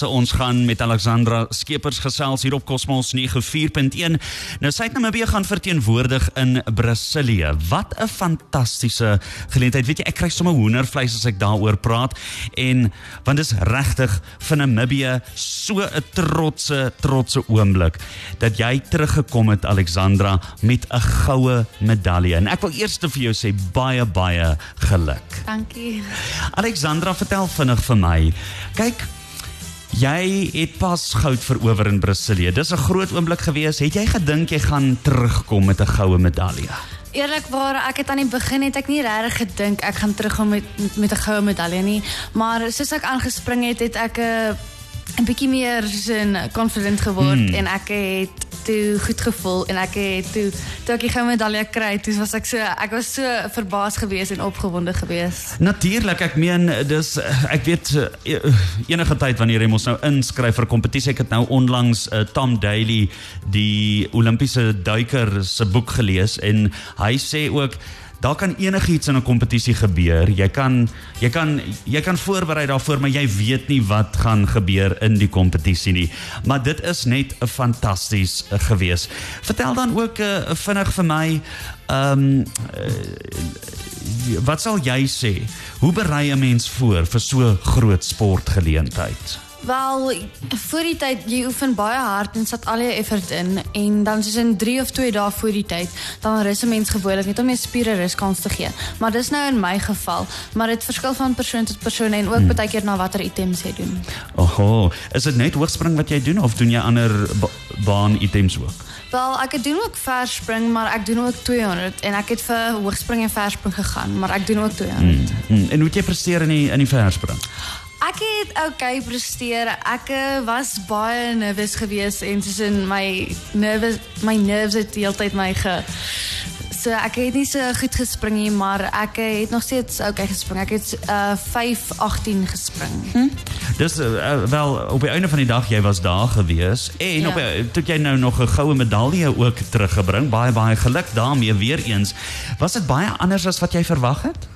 So ons gaan met Alexandra Skeepers gesels hier op Cosmos 94.1. Nou sy het Namibië gaan verteenwoordig in Brasilië. Wat 'n fantastiese geleentheid. Weet jy, ek kry sommer hoendervleis as ek daaroor praat en want dit is regtig vir Namibië so 'n trotse trotse oomblik dat jy teruggekom het Alexandra met 'n goue medalje. En ek wil eers vir jou sê baie baie geluk. Dankie. Alexandra, vertel vinnig vir my. Kyk, jy het pas goud verower in Brasilië. Dis 'n groot oomblik gewees. Het jy gedink jy gaan terugkom met 'n goue medalje? Eerlikwaar, ek het aan die begin het ek nie regtig gedink ek gaan terugkom met met, met 'n goue medalje nie, maar soos ek aangespring het, het ek 'n uh, 'n bietjie meer sin confident geword hmm. en ek het toe goed gevoel en ek het toe toe ek die goue medalje kry, toe was ek so ek was so verbaas geweest en opgewonde geweest. Natuurlik, ek meen dis ek weet enige tyd wanneer jy mos nou inskryf vir kompetisie, ek het nou onlangs uh, Tom Daly die Olimpiese duiker se boek gelees en hy sê ook daar kan enigiets in 'n kompetisie gebeur. Jy kan jy kan jy kan voorberei daarvoor, maar jy weet nie wat gaan gebeur in die kompetisie nie. Maar dit is net 'n fantasties gewees. Vertel dan ook uh, vinnig vir my ehm um, uh, wat sal jy sê? Hoe berei 'n mens voor vir so groot sportgeleentheid? Wel, voor die tyd jy oefen baie hard en sit al jou effort in en dan soos in 3 of 2 dae voor die tyd, dan rus 'n mens gewoonlik net om jou spiere ruskans te gee. Maar dis nou in my geval, maar dit verskil van persoon tot persoon en ook hmm. baie keer na watter items jy doen. Oho, is dit net hoogspring wat jy doen of doen jy ander ba baan items ook? Wel, ek het doen ook verspring, maar ek doen ook 200 en ek het vir hoogspring en verspring gegaan, maar ek doen ook 200. Hmm. Hmm. En hoe het jy presteer in die in die verspring? Ek het okay presteer. Ek eh, was baie nervus geweest en soos in my nerves my nerves het heeltyd my ge So ek het nie so goed gespring nie, maar ek het nog steeds okay gespring. Ek het uh 5:18 gespring. Hm? Dis uh, wel op die einde van die dag jy was daar gewees en ja. op toe jy nou nog 'n goue medalje ook teruggebring. Baie baie geluk daarmee weer eens. Was dit baie anders as wat jy verwag het?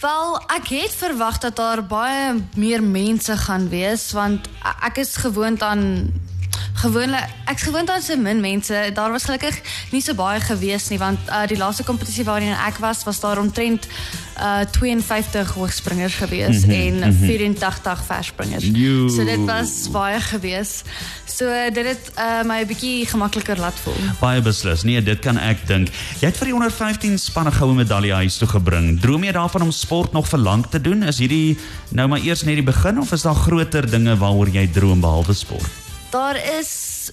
Wel, ek het verwag dat daar baie meer mense gaan wees want ek is gewoond aan gewoonlik ek's gewoond aan so min mense. Daar was gelukkig nie so baie gewees nie want uh, die laaste kompetisie waarin ek was was daar omtrent uh 52 hoogspringers gewees mm -hmm, en mm -hmm. 84 verspringers. You. So dit was baie gewees. So dit het uh, my 'n bietjie gemakliker laat voel. Baie beslis. Nee, dit kan ek dink. Jy het vir die 115 spanne goue medalje huis toe gebring. Droom jy daarvan om sport nog vir lank te doen? Is hierdie nou maar eers net die begin of is daar groter dinge waaroor jy droom behalwe sport? Daar is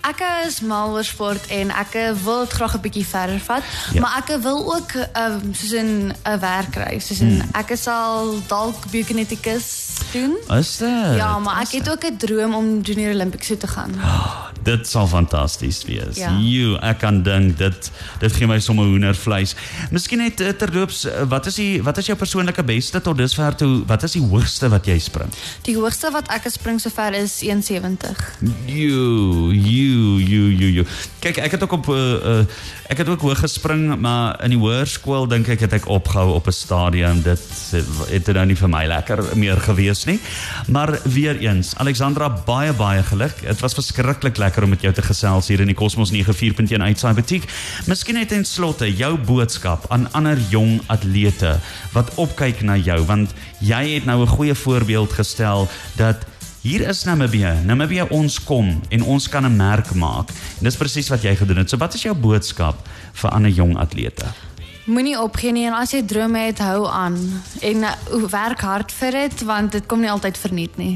ek is mal oor sport en ek wil dit graag 'n bietjie verder vat, ja. maar ek wil ook um, soos 'n 'n werk kry. Soos in hmm. ek sal dalk biokineticus doen. Is dit? Ja, maar ek het ook 'n droom om Junior Olympics toe te gaan. Oh, dit sal fantasties wees. Ja. You, ek kan dink dit dit gee my sommer hoendervleis. Miskien net uh, terloops, uh, wat is die wat is jou persoonlike beste tot dusver toe? Wat is die hoogste wat jy spring? Die hoogste wat ek gespring sover is 170. You, you, you, you, you. Kyk, ek het ook op uh, uh, ek het ook hoog gespring, maar in die hoërskool dink ek het ek opgehou op 'n stadium. Dit het, het nou nie vir my lekker meer gewees nie. Maar weer eens, Alexandra, baie baie geluk. Dit was verskriklik lekker om met jou te gesels hier in die Cosmos 94.1 uitsaai butiek. Miskien net in slotte jou boodskap aan ander jong atlete wat opkyk na jou, want jy het nou 'n goeie voorbeeld gestel dat Hier is Namibië. Namibië ons kom en ons kan 'n merk maak. En dis presies wat jy gedoen het. So wat is jou boodskap vir ander jong atlete? Moenie opgee nie en as jy drome het, hou aan en uh, werk hard vir dit want dit kom nie altyd verniet nie.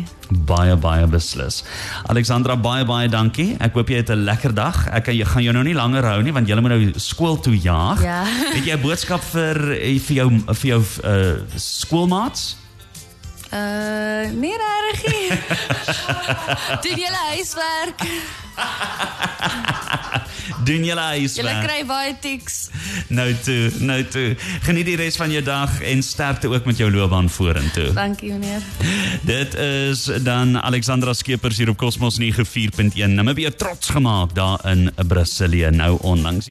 Baie baie beslis. Alexandra baie baie dankie. Ek hoop jy het 'n lekker dag. Ek kan jy gaan jou nou nie langer hou nie want jy moet nou skool toe jaag. Ja. Het jy 'n boodskap vir eh, vir jou vir jou uh, skoolmaats? Uh, nee, regtig. Doen julle huiswerk? Doen julle huiswerk? Julle kry baie tiks. Nou toe, nou toe. Geniet die res van jou dag en sterkte ook met jou loopbaan vorentoe. Dankie, meneer. Dit is dan Alexandra Skeepers hier op Cosmos 94.1. Nou, my baie trots gemaak daar in Brasilië nou onlangs.